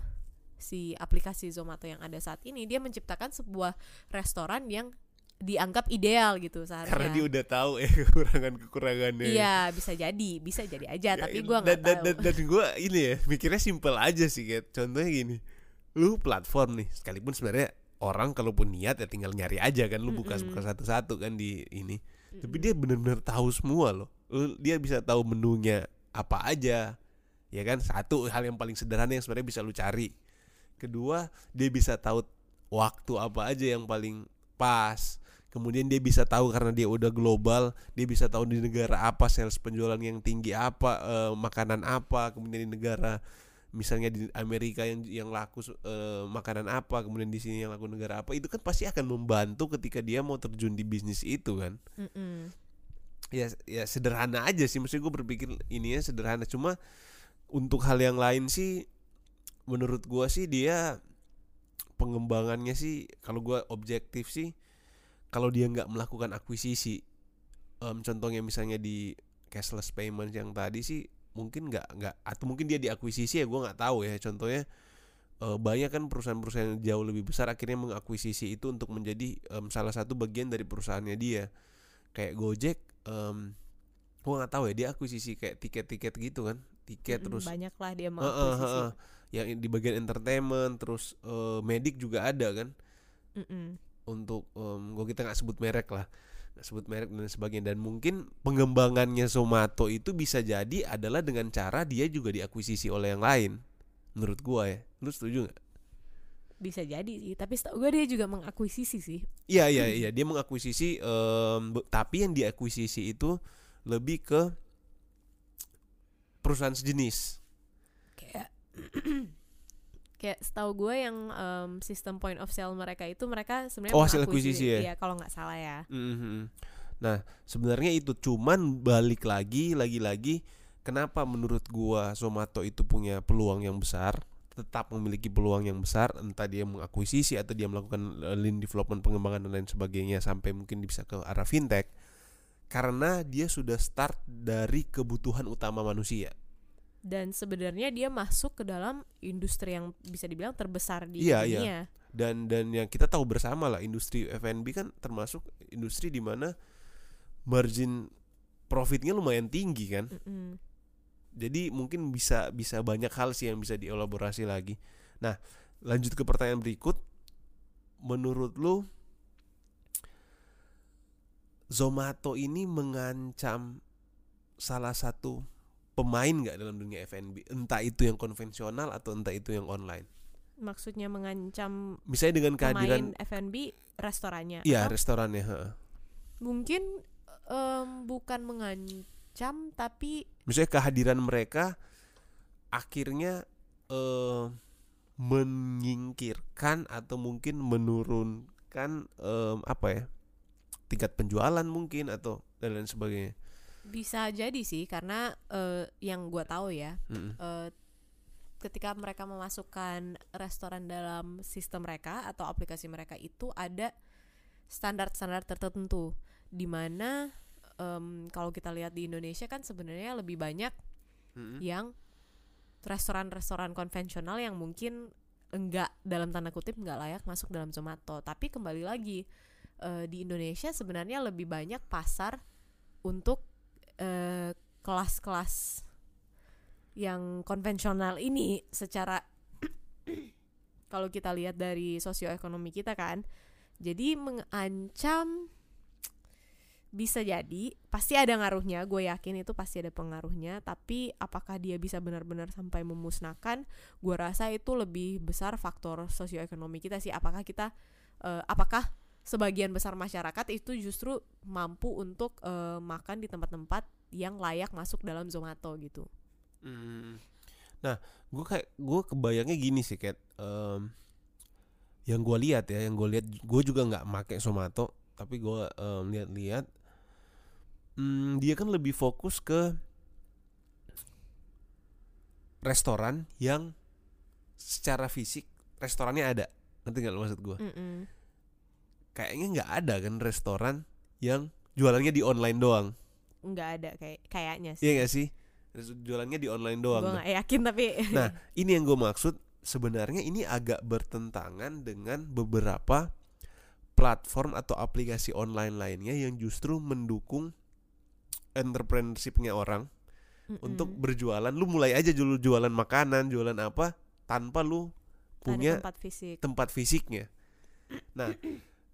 si aplikasi Zomato yang ada saat ini dia menciptakan sebuah restoran yang dianggap ideal gitu seharusnya. Karena dia udah tahu ya <laughs> kekurangan-kekurangannya. iya bisa jadi bisa jadi aja Ya, tapi gua dan, nggak dan, tahu. dan, dan gue ini ya mikirnya simpel aja sih kayak contohnya gini lu platform nih sekalipun sebenarnya orang kalaupun niat ya tinggal nyari aja kan lu buka buka satu-satu kan di ini. Tapi dia benar-benar tahu semua loh dia bisa tahu menunya apa aja ya kan? Satu hal yang paling sederhana yang sebenarnya bisa lu cari. Kedua dia bisa tahu waktu apa aja yang paling pas. Kemudian dia bisa tahu karena dia udah global dia bisa tahu di negara apa sales penjualan yang tinggi apa eh, makanan apa kemudian di negara misalnya di Amerika yang yang laku eh, makanan apa kemudian di sini yang laku negara apa itu kan pasti akan membantu ketika dia mau terjun di bisnis itu kan. Mm-mm. Ya ya sederhana aja sih. Mesti gue berpikir ininya sederhana. Cuma untuk hal yang lain sih menurut gua sih dia pengembangannya sih kalau gua objektif sih kalau dia nggak melakukan akuisisi em, contohnya misalnya di cashless payment yang tadi sih mungkin nggak nggak atau mungkin dia diakuisisi ya gua nggak tahu ya. Contohnya eh, banyak kan perusahaan-perusahaan yang jauh lebih besar akhirnya mengakuisisi itu untuk menjadi em, salah satu bagian dari perusahaannya dia. Kayak Gojek em gua nggak tahu ya dia akuisisi kayak tiket-tiket gitu kan tiket terus banyak lah dia mau Heeh, akuisisi. heeh. yang di bagian entertainment terus eh, medik juga ada kan Mm-mm. untuk em, gua kita nggak sebut merek lah nggak sebut merek dan sebagainya dan mungkin pengembangannya Zomato itu bisa jadi adalah dengan cara dia juga diakuisisi oleh yang lain menurut gua ya lu setuju nggak bisa jadi sih tapi setahu gue dia juga mengakuisisi sih Iya iya iya dia mengakuisisi be- tapi yang diakuisisi itu lebih ke perusahaan sejenis. kayak <clears throat> kayak setahu gue yang em, sistem point of sale mereka itu mereka sebenarnya Oh, hasil akuisisi ya? iya kalau nggak salah ya Mhm. Nah sebenarnya itu cuman balik lagi lagi-lagi kenapa menurut gua Zomato itu punya peluang yang besar tetap memiliki peluang yang besar entah dia mengakuisisi atau dia melakukan eh, lean development pengembangan dan lain sebagainya sampai mungkin bisa ke arah fintech karena dia sudah start dari kebutuhan utama manusia. dan sebenarnya dia masuk ke dalam industri yang bisa dibilang terbesar di Iya, iya. dunia dan dan yang kita tahu bersama lah industri F&B kan termasuk industri di mana margin profitnya lumayan tinggi kan Mm-mm. Jadi mungkin bisa bisa banyak hal sih yang bisa dielaborasi lagi. Nah lanjut ke pertanyaan berikut. Menurut lu Zomato ini mengancam salah satu pemain nggak dalam dunia F&B entah itu yang konvensional atau entah itu yang online? Maksudnya mengancam Misalnya dengan kehadiran F&B restorannya. iya restorannya, mungkin em, bukan mengancam tapi Misalnya kehadiran mereka akhirnya eh menyingkirkan atau mungkin menurunkan em, apa ya? tingkat penjualan mungkin atau dan lain sebagainya. bisa jadi sih karena eh, yang gua tahu ya Mm-mm. eh, ketika mereka memasukkan restoran dalam sistem mereka atau aplikasi mereka itu ada standar-standar tertentu di mana em, kalau kita lihat di Indonesia kan sebenarnya lebih banyak Mm-mm. yang restoran-restoran konvensional yang mungkin enggak dalam tanda kutip enggak layak masuk dalam Zomato tapi kembali lagi eh, di Indonesia sebenarnya lebih banyak pasar untuk eh, kelas-kelas yang konvensional ini secara <coughs> kalau kita lihat dari sosioekonomi kita kan jadi mengancam bisa jadi pasti ada ngaruhnya gue yakin itu pasti ada pengaruhnya tapi apakah dia bisa benar-benar sampai memusnahkan? Gue rasa itu lebih besar faktor sosioekonomi kita sih. Apakah kita eh, apakah sebagian besar masyarakat itu justru mampu untuk eh, makan di tempat-tempat yang layak masuk dalam Zomato gitu? Mm. Nah, gue kayak gue kebayangnya gini sih, kayak em, yang gue lihat ya, yang gue lihat, gue juga nggak make Somato, tapi gue em, lihat-lihat, hmm, dia kan lebih fokus ke restoran yang secara fisik restorannya ada, ngerti nggak lo maksud gue? Kayaknya nggak ada kan restoran yang jualannya di online doang, nggak ada kayak kayaknya sih iya gak sih? Jualannya di online doang. gue Nah, nggak yakin tapi <laughs> Nah, ini yang gue maksud sebenarnya ini agak bertentangan dengan beberapa platform atau aplikasi online lainnya yang justru mendukung entrepreneurshipnya orang Mm-mm. untuk berjualan. Lu mulai aja dulu jualan makanan, jualan apa tanpa lu Ada punya tempat fisik tempat fisiknya. Nah,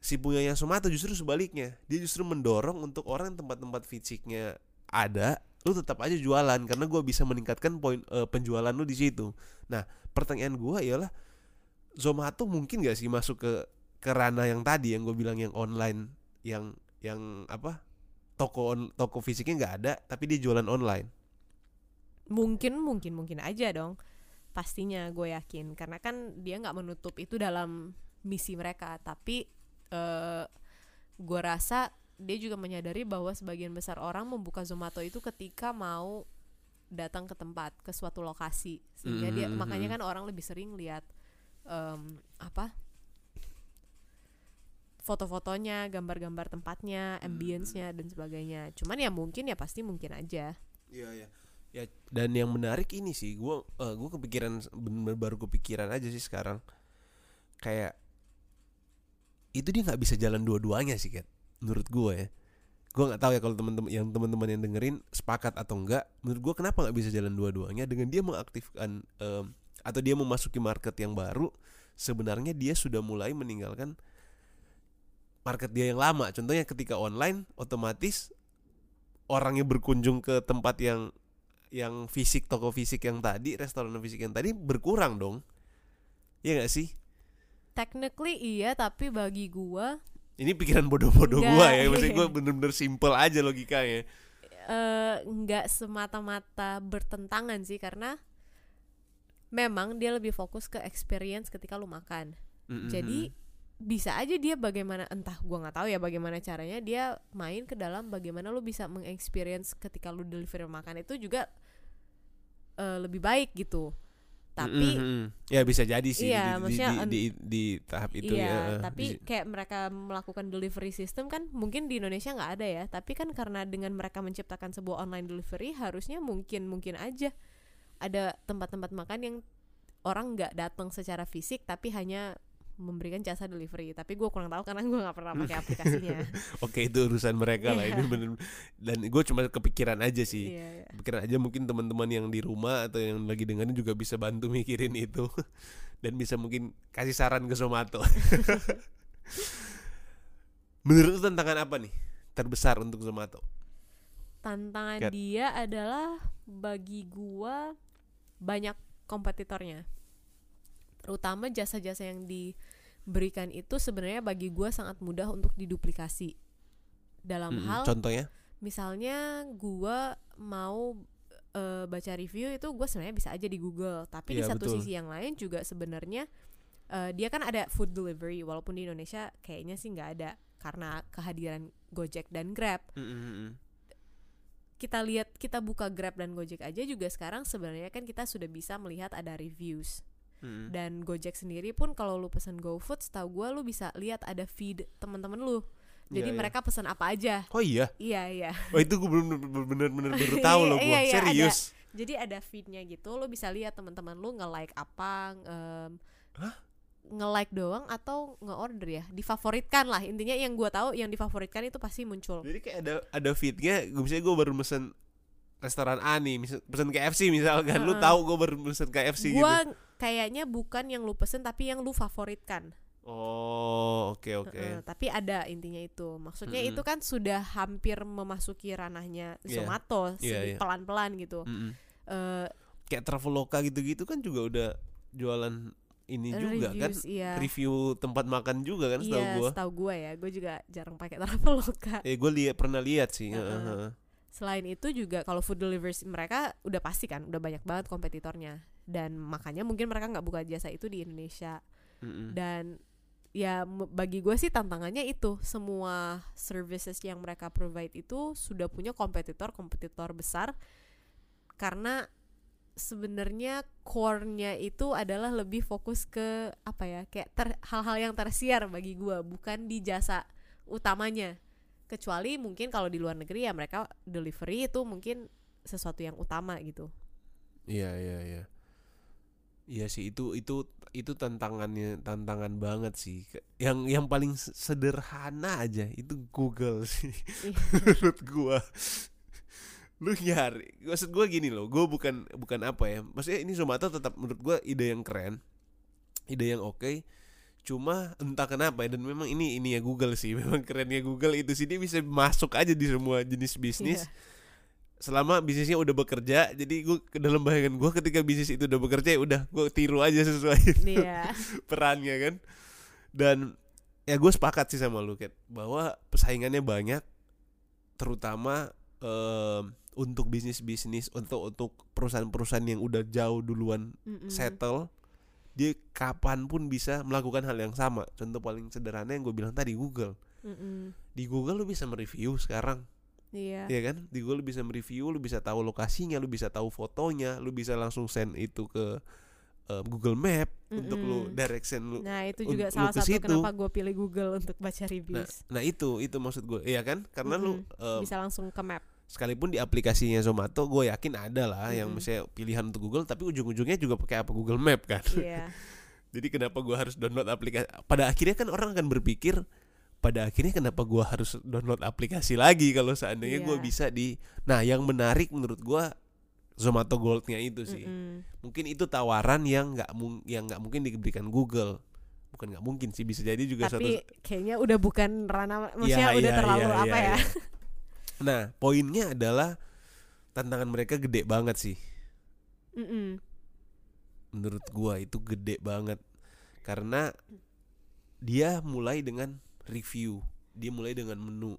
si punyanya Sumato justru sebaliknya. Dia justru mendorong untuk orang yang tempat-tempat fisiknya ada, lu tetap aja jualan karena gua bisa meningkatkan poin eh, penjualan lu di situ. Nah, pertanyaan gua ialah Zomato mungkin gak sih masuk ke ke ranah yang tadi yang gue bilang yang online yang yang apa toko on, toko fisiknya nggak ada tapi dia jualan online. Mungkin mungkin mungkin aja dong. Pastinya gue yakin. Karena kan dia nggak menutup itu dalam misi mereka. Tapi eh gue rasa dia juga menyadari bahwa sebagian besar orang membuka Zomato itu ketika mau datang ke tempat ke suatu lokasi. Sehingga dia Mhm, makanya kan orang lebih sering lihat em, apa foto-fotonya gambar-gambar tempatnya ambience-nya dan sebagainya cuman ya mungkin ya pasti mungkin aja Iya iya. Ya dan yang menarik ini sih, gua eh, gua kepikiran bener baru kepikiran aja sih sekarang. Kayak itu dia nggak bisa jalan dua-duanya sih, Kat. Menurut gua ya. Gua nggak tahu ya kalau teman-teman yang teman-teman yang dengerin sepakat atau enggak. Menurut gua kenapa nggak bisa jalan dua-duanya dengan dia mengaktifkan em, atau dia memasuki market yang baru, sebenarnya dia sudah mulai meninggalkan market dia yang lama. Contohnya ketika online otomatis orang yang berkunjung ke tempat yang yang fisik toko fisik yang tadi restoran fisik yang tadi berkurang dong Iya gak sih technically iya tapi bagi gua ini pikiran bodoh-bodoh gua ya maksudnya gua <laughs> bener-bener simple aja logikanya eh, nggak semata-mata bertentangan sih karena memang dia lebih fokus ke experience ketika lu makan. Mm-mm. Jadi bisa aja dia bagaimana entah gua nggak tahu ya bagaimana caranya dia main ke dalam bagaimana lu bisa mengexperience ketika lu deliver makan itu juga eh, lebih baik gitu. Tapi Mm-mm. ya bisa jadi sih Iya, di, di, maksudnya di, di, di tahap itu iya, ya eh, tapi bisa- kayak mereka melakukan delivery system kan mungkin di Indonesia nggak ada ya. Tapi kan karena dengan mereka menciptakan sebuah online delivery harusnya mungkin mungkin aja ada tempat-tempat makan yang orang nggak datang secara fisik tapi hanya memberikan jasa delivery. Tapi gue kurang tahu karena gue nggak pernah pakai aplikasinya. <laughs> oke itu urusan mereka lah ini Iya. bener dan gue cuma kepikiran aja sih Iya, iya. pikiran aja mungkin teman-teman yang di rumah atau yang lagi dengerin juga bisa bantu mikirin itu <laughs> dan bisa mungkin kasih saran ke Somato. <laughs> Menurut tantangan apa nih terbesar untuk Zomato? Tantangan Kat. dia adalah bagi gua banyak kompetitornya. Terutama jasa-jasa yang diberikan itu sebenarnya bagi gue sangat mudah untuk diduplikasi dalam Mm-mm. hal Contohnya? misalnya gua mau eh, baca review itu gue sebenarnya bisa aja di Google tapi di Iya, satu betul. sisi yang lain juga sebenarnya eh, dia kan ada food delivery walaupun di Indonesia kayaknya sih nggak ada karena kehadiran Gojek dan Grab Mm-mm. kita lihat kita buka Grab dan Gojek aja juga sekarang sebenarnya kan kita sudah bisa melihat ada reviews Mm-mm. dan Gojek sendiri pun kalau lu pesen GoFood setahu gue lu bisa lihat ada feed teman-teman lu jadi Iya, iya. mereka pesan apa aja Oh iya. iya iya Oh itu gue belum bener-bener baru <laughs> tahu loh gue. Iya, iya, ada. Serius. Jadi ada feednya gitu, lo bisa lihat teman-teman lu nge-like apa, em, Hah? nge-like doang atau nge-order ya, difavoritkan lah intinya yang gua tahu yang difavoritkan itu pasti muncul. Jadi kayak ada ada feednya. Gue misalnya gue baru mesen restoran A nih, misal, pesen KFC misalkan. Lu Heeh. tahu gue baru pesen KFC gitu. Gua kayaknya bukan yang lu pesen tapi yang lu favoritkan. Oh oke oke. Heeh, tapi ada intinya itu. Maksudnya Mm-mm. itu kan sudah hampir memasuki ranahnya Iya. Zomato, Iya, segi- iya. pelan-pelan gitu. Mm-mm. Eh, Kayak Traveloka gitu-gitu kan juga udah jualan ini juga kan. reviews, iya. Review tempat makan juga kan setahu Iya, gue. setahu gue ya. Gue juga jarang pakai <laughs> Traveloka. Eh gue lihat pernah lihat sih. Heeh, heeh. Selain itu juga kalau food delivery mereka udah pasti kan, udah banyak banget kompetitornya. Dan makanya mungkin mereka nggak buka jasa itu di Indonesia. Mm-mm. Dan ya bagi gue sih tantangannya itu semua services yang mereka provide itu sudah punya kompetitor-kompetitor besar karena sebenarnya core-nya itu adalah lebih fokus ke apa ya kayak ter- hal-hal yang tersiar bagi gua bukan di jasa utamanya kecuali mungkin kalau di luar negeri ya mereka delivery itu mungkin sesuatu yang utama gitu Iya iya iya. Iya sih itu itu itu tantangannya tantangan banget sih. Yang yang paling sederhana aja itu Google <laughs> sih Iya. menurut gua. Lu nyari, maksud gua gini loh, gua bukan bukan apa ya. Maksudnya ini Zomato tetap menurut gua ide yang keren. Ide yang oke. Cuma entah kenapa ya dan memang ini ini ya Google sih. <laughs> Memang kerennya Google itu sih dia bisa masuk aja di semua jenis bisnis Iya. Selama bisnisnya udah bekerja jadi gue ke dalam bayangan gue ketika bisnis itu udah bekerja ya udah gue tiru aja sesuai Iya. <laughs> perannya kan dan ya gue sepakat sih sama lu Kat bahwa persaingannya banyak terutama em, untuk bisnis bisnis untuk untuk perusahaan-perusahaan yang udah jauh duluan Mm-mm. settle dia kapan pun bisa melakukan hal yang sama contoh paling sederhana yang gue bilang tadi Google Mm-mm. di Google lu bisa mereview sekarang Iya. Iya kan? Di Google lu bisa mereview, lu bisa tahu lokasinya, lu bisa tahu fotonya, lu bisa langsung send itu ke eh, Google Map untuk lu direction lu. Nah itu juga salah satu situ. kenapa gue pilih Google untuk baca Nah, reviews. nah itu itu maksud gue, iya kan? Karena lu eh, Bisa langsung ke map. sekalipun di aplikasinya Zomato, gue yakin ada lah yang Mm-mm. misalnya pilihan untuk Google, tapi ujung-ujungnya juga pakai apa Google Map kan? Iya. <laughs> Jadi kenapa gue harus download aplikasi? Pada akhirnya kan orang akan berpikir, pada akhirnya kenapa gue harus download aplikasi lagi kalau seandainya gue Iya. bisa di. Nah, yang menarik menurut gue Zomato Goldnya itu sih. Mm-mm. Mungkin itu tawaran yang nggak yang nggak mungkin diberikan Google. Bukan nggak mungkin sih bisa jadi juga Tapi suatu. kayaknya udah bukan ranah, maksudnya Iya, udah iya, terlalu iya, apa iya, ya? iya. <laughs> Nah, poinnya adalah tantangan mereka gede banget sih. Mm-mm. menurut gua itu gede banget karena dia mulai dengan review. Dia mulai dengan menu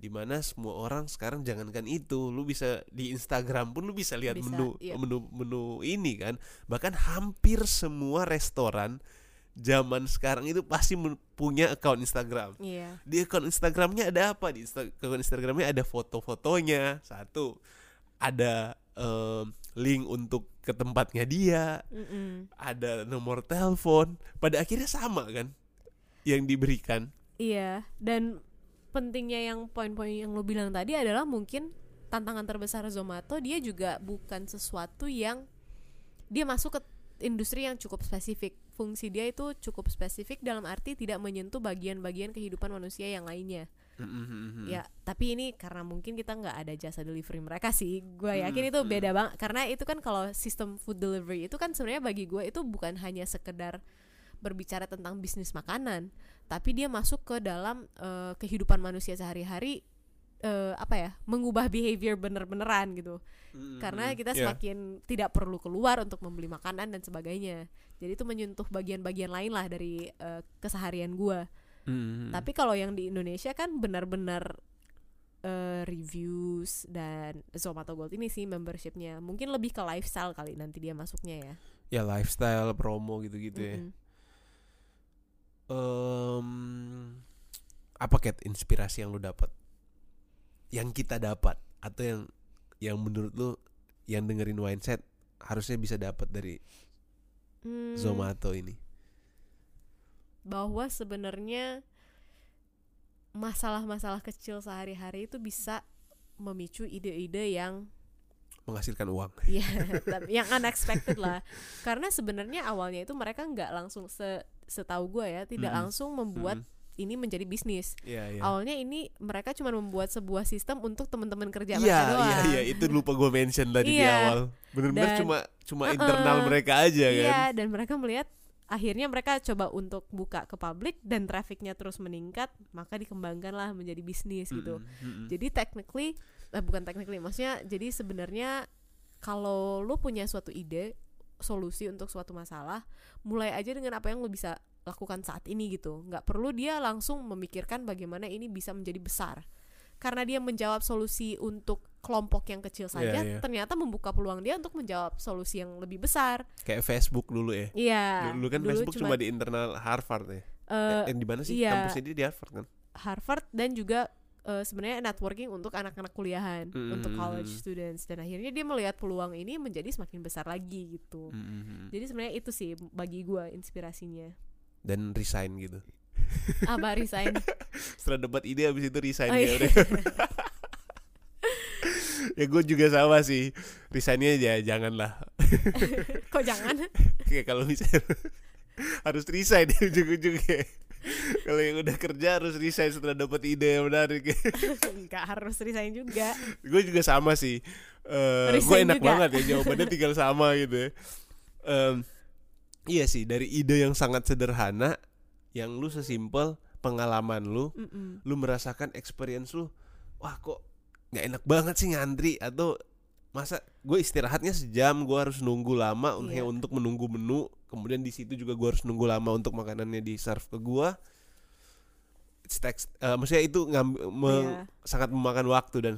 di mana semua orang sekarang jangankan itu lu bisa di Instagram pun lu bisa lihat Bisa, menu iya. menu menu ini kan. Bahkan hampir semua restoran zaman sekarang itu pasti punya account Instagram. Iya. di account Instagramnya ada apa? Di Insta- account Instagramnya ada foto-fotonya satu. Ada em, link untuk ke tempatnya dia. Mm-mm. ada nomor telepon. Pada akhirnya sama kan yang diberikan Iya. Dan pentingnya yang poin-poin yang lo bilang tadi adalah mungkin tantangan terbesar Zomato dia juga bukan sesuatu yang dia masuk ke industri yang cukup spesifik. Fungsi dia itu cukup spesifik dalam arti tidak menyentuh bagian-bagian kehidupan manusia yang lainnya. Mm-mm. Ya, tapi ini karena mungkin kita nggak ada jasa delivery mereka sih. Gue yakin Hmm, itu beda banget karena itu kan kalau sistem food delivery itu kan sebenarnya bagi gue itu bukan hanya sekedar berbicara tentang bisnis makanan, tapi dia masuk ke dalam eh, kehidupan manusia sehari-hari eh, apa ya mengubah behavior bener-beneran gitu. Karena kita Ya. semakin tidak perlu keluar untuk membeli makanan dan sebagainya. Jadi itu menyentuh bagian-bagian lain lah dari eh, keseharian gua. Mm. tapi kalau yang di Indonesia kan benar-benar eh, reviews dan Zomato Gold ini sih membershipnya. Mungkin lebih ke lifestyle kali nanti dia masuknya ya. Ya lifestyle promo gitu-gitu ya Em, apa ket inspirasi yang lu dapat yang kita dapat atau yang yang menurut lu yang dengerin Wineset harusnya bisa dapat dari Hmm, Zomato ini? Bahwa sebenarnya masalah-masalah kecil sehari-hari itu bisa memicu ide-ide yang menghasilkan uang. Ya <laughs> tapi yang unexpected lah. Karena sebenarnya awalnya itu mereka nggak langsung se setahu gue ya tidak Mm-mm. langsung membuat ini menjadi bisnis Iya iya awalnya ini mereka cuma membuat sebuah sistem untuk teman-teman kerja Iya mereka doang iya iya itu lupa gue mention tadi di Iya. awal bener-bener Dan- cuma cuma Uh-uh. internal mereka aja kan Iya, dan mereka melihat akhirnya mereka coba untuk buka ke publik dan trafficnya terus meningkat maka dikembangkanlah menjadi bisnis gitu Mm-mm, mm-mm. Jadi technically eh, bukan technically maksudnya jadi sebenarnya kalau lu punya suatu ide solusi untuk suatu masalah mulai aja dengan apa yang lu bisa lakukan saat ini gitu. Nggak perlu dia langsung memikirkan bagaimana ini bisa menjadi besar. Karena dia menjawab solusi untuk kelompok yang kecil saja iya. ternyata membuka peluang dia untuk menjawab solusi yang lebih besar. Kayak Facebook dulu ya. Iya dulu kan Facebook cuma, di internal Harvard ya. Eh, eh, di mana sih iya. kampusnya dia di Harvard kan? Harvard dan juga eh, sebenarnya networking untuk anak-anak kuliahan Mm, untuk mm, college mm. students dan akhirnya dia melihat peluang ini menjadi semakin besar lagi gitu. Mm-mm. Jadi sebenarnya itu sih bagi gua inspirasinya. dan resign gitu Apa resign? <laughs> setelah dapat ide habis itu resign Oh, ya iya. udah. <laughs> ya gue juga sama sih resignnya ya janganlah <laughs> Kok jangan? kayak kalau misalnya harus resign ya ujung-ujungnya <laughs> kalau yang udah kerja harus resign setelah dapat ide yang menarik <laughs> Enggak harus resign juga. gue juga sama sih Eh, gue enak juga. banget ya jawabannya tinggal sama gitu ya. Em, iya sih dari ide yang sangat sederhana yang lu sesimpel pengalaman lu Mm-mm. lu merasakan experience lu wah kok nggak enak banget sih ngantri atau masa gue istirahatnya sejam gue harus nunggu lama untuk Iya. untuk menunggu menu kemudian di situ juga gue harus nunggu lama untuk makanannya di serve ke gue It's takes- eh, maksudnya itu ngambil Iya. sangat memakan waktu dan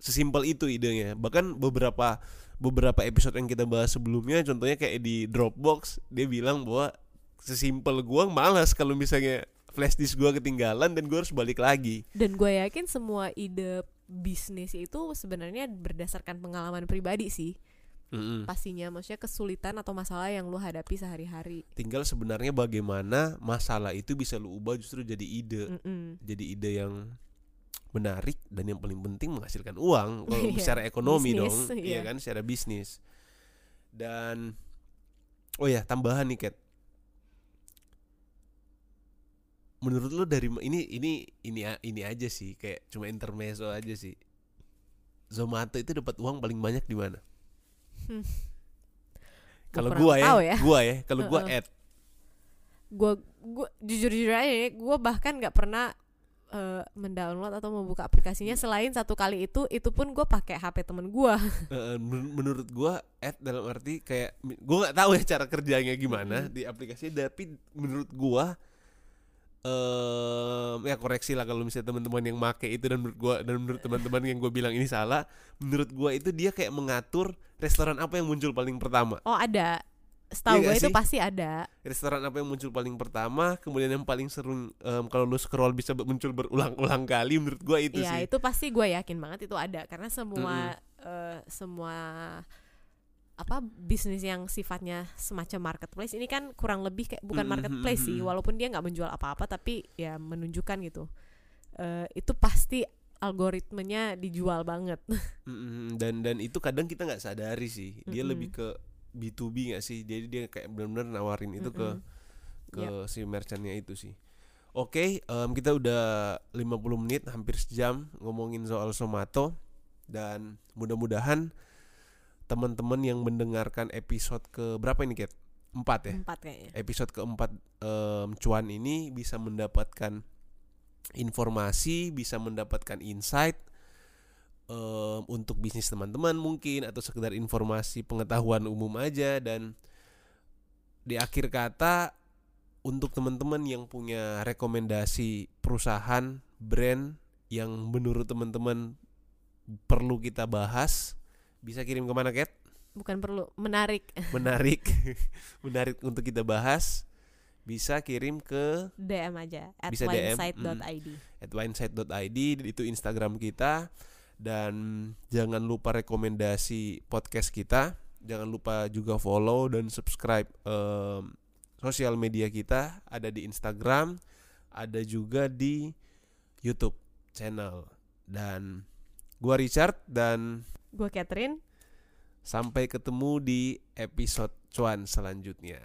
sesimpel itu idenya bahkan beberapa beberapa episode yang kita bahas sebelumnya contohnya kayak di Dropbox dia bilang bahwa sesimpel gua malas kalau misalnya flash disk gua ketinggalan dan gua harus balik lagi Dan gue yakin semua ide bisnis itu sebenarnya berdasarkan pengalaman pribadi sih. Mm-mm. pastinya maksudnya kesulitan atau masalah yang lu hadapi sehari-hari. Tinggal sebenarnya bagaimana masalah itu bisa lu ubah justru jadi ide. Mm-mm. jadi ide yang menarik dan yang paling penting menghasilkan uang <laughs> kalau Iya, secara ekonomi bisnis, dong. Iya. iya. kan secara bisnis. Dan oh ya tambahan nih Kat menurut lu dari ini ini ini ini aja sih kayak cuma intermezzo aja sih Zomato itu dapat uang paling banyak di mana Hmm. kalau gua ya, ya. gua ya kalau gua ad gue gue jujur jujur aja ya gue bahkan nggak pernah eh, mendownload atau membuka aplikasinya selain satu kali itu itu pun gue pakai hp temen gue <laughs> men- menurut gua ad dalam arti kayak gua nggak tahu ya cara kerjanya gimana Mm-mm. di aplikasi tapi menurut gua em ya koreksi lah kalau misalnya teman-teman yang make itu dan menurut gua dan menurut teman-teman yang gua bilang ini salah menurut gua itu dia kayak mengatur restoran apa yang muncul paling pertama. Oh ada. Setahu Iya gue itu sih? pasti ada. Restoran apa yang muncul paling pertama kemudian yang paling seru em, kalau lu scroll bisa muncul berulang-ulang kali menurut gua itu ya sih. itu pasti gue yakin banget itu ada karena semua eh, semua apa bisnis yang sifatnya semacam marketplace ini kan kurang lebih kayak bukan Mm, marketplace sih mm. walaupun dia nggak menjual apa-apa tapi ya menunjukkan gitu. Eh, itu pasti algoritmenya dijual banget. <laughs> Mm-mm, dan dan itu kadang kita nggak sadari sih dia lebih ke B2B nggak sih? Jadi dia kayak benar-benar nawarin itu ke ke si merchantnya itu sih. Oke em, kita udah 50 menit hampir sejam ngomongin soal Somato dan mudah-mudahan teman-teman yang mendengarkan episode ke berapa ini Kat? empat ya? Empat kayaknya. Episode keempat em, cuan ini bisa mendapatkan informasi, bisa mendapatkan insight em, untuk bisnis teman-teman mungkin atau sekedar informasi pengetahuan umum aja. Dan di akhir kata untuk teman-teman yang punya rekomendasi perusahaan brand yang menurut teman-teman perlu kita bahas bisa kirim ke mana Kat? bukan perlu menarik. <laughs> Menarik. Menarik untuk kita bahas. Bisa kirim ke DM aja at Bisa DM, winesight.id at winesight.id itu Instagram kita. Dan jangan lupa rekomendasi podcast kita. Jangan lupa juga follow dan subscribe em, sosial media kita. Ada di Instagram ada juga di YouTube channel. Dan gua Richard dan Gue Catherine. Sampai ketemu di episode cuan selanjutnya.